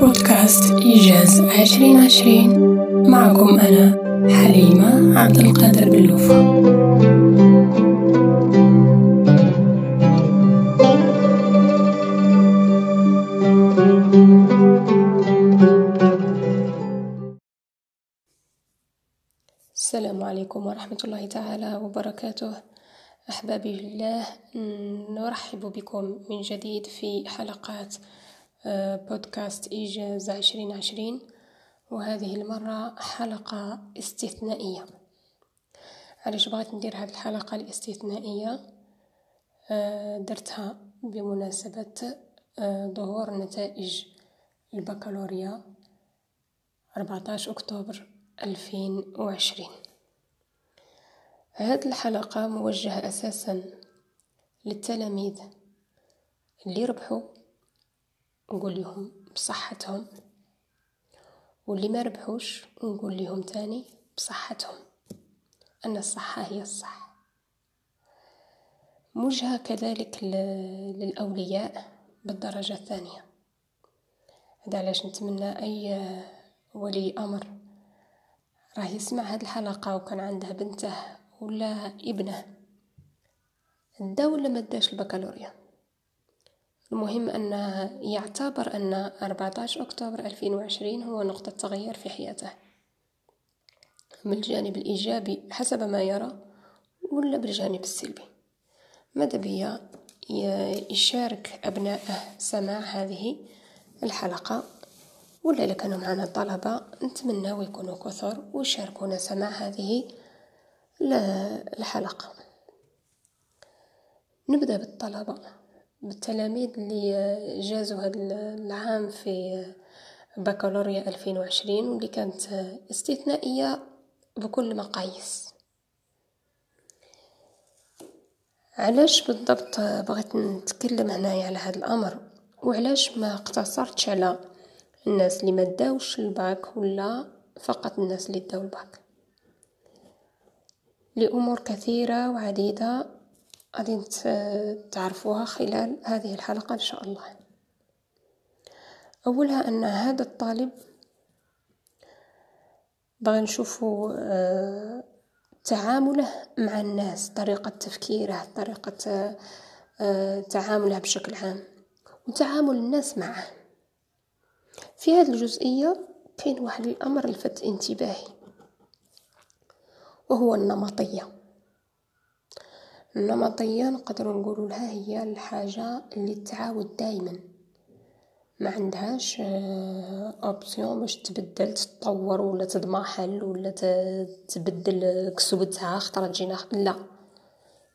بودكاست إيجاز عشرين عشرين. معكم أنا حليمة عبد القادر باللوفة السلام عليكم ورحمة الله تعالى وبركاته. أحبابي الله نرحب بكم من جديد في حلقات آه، بودكاست إيجاز عشرين عشرين. وهذه المرة حلقة استثنائية. علاش بغيت ندير هذه الحلقة الاستثنائية؟ آه، درتها بمناسبة آه، ظهور نتائج البكالوريا 14 أكتوبر 2020 هذه الحلقة موجهة أساسا للتلاميذ اللي ربحوا نقول لهم بصحتهم واللي ما ربحوش نقول لهم تاني بصحتهم أن الصحة هي الصح. موجهة كذلك للأولياء بالدرجة الثانية. هذا علاش نتمنى أي ولي أمر راه يسمع هاد الحلقة وكان عنده بنته ولا ابنه. دا ولا ما داش البكالوريا. المهم أن يعتبر أن 14 أكتوبر 2020 هو نقطة تغيير في حياته. من الجانب الإيجابي حسب ما يرى ولا بالجانب السلبي. ماذا بيا؟ يشارك أبنائه سماع هذه الحلقة. ولا إذا كانوا معنا طلبة نتمنى يكونوا كثر ويشاركونا سماع هذه الحلقة. نبدأ بالطلبة بالتلاميذ اللي جازوا هذا العام في بكالوريا 2020 واللي كانت استثنائية بكل مقاييس. علاش بالضبط بغيت نتكلم هنايا على هذا الأمر؟ وعلاش ما اقتصرتش على الناس اللي ما داوش الباك ولا فقط الناس اللي داو الباك؟ لأمور كثيرة وعديدة غادي تعرفوها خلال هذه الحلقة إن شاء الله. أولها أن هذا الطالب بغى نشوفو آه، تعامله مع الناس طريقة تفكيره طريقة آه، تعامله بشكل عام وتعامل الناس معه. في هذه الجزئية كاين واحد الأمر لفت انتباهي. وهو النمطية. النمطية نقدر نقول لها هي الحاجة اللي تعاود دايما. ما عندهاش اوبسيون باش تبدل تطور ولا تضمحل ولا تبدل كسوتها خطرة تجينا لا.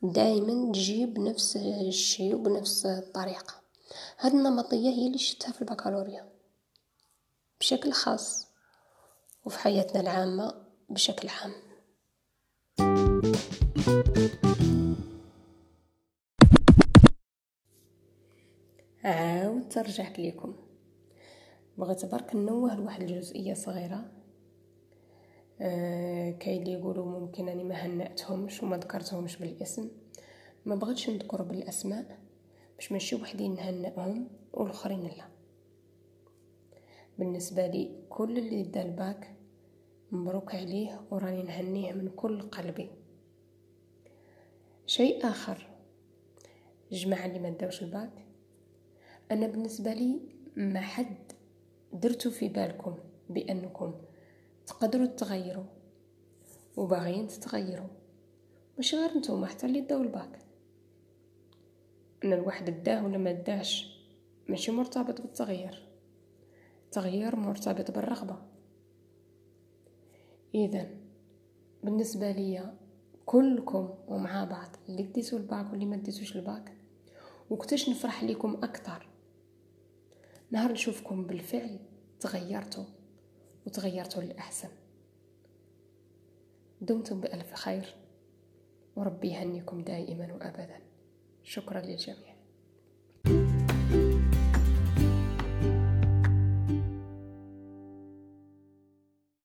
دائما تجيب نفس الشيء وبنفس الطريقة. هذه النمطية هي اللي شفتها في البكالوريا. بشكل خاص. وفي حياتنا العامة بشكل عام. عاود ترجعت ليكم. بغيت برك نوه لواحد الجزئية صغيرة. آه كاين اللي يقولوا ممكن أني ما هنأتهمش وما ذكرتهمش بالاسم. ما بغيتش نذكر بالأسماء باش ماشي وحدين نهنئهم والآخرين لا. بالنسبة لي كل اللي دا الباك مبروك عليه وراني نهنيه من كل قلبي. شيء آخر. جماعة اللي ما داوش الباك. أنا بالنسبة لي ما حد درتو في بالكم بأنكم تقدروا تغيروا وباغيين تتغيروا مش غير نتوما حتى اللي داو الباك. ان الواحد داه ولا ما داش ماشي مرتبط بالتغيير التغيير مرتبط بالرغبة. إذا بالنسبة لي كلكم ومع بعض اللي ديتو الباك واللي ما ديتوش الباك وكتاش نفرح لكم أكثر نهار نشوفكم بالفعل تغيرتوا وتغيرتوا للأحسن. دمتم بألف خير وربي يهنيكم دائما وأبدا. شكرا للجميع.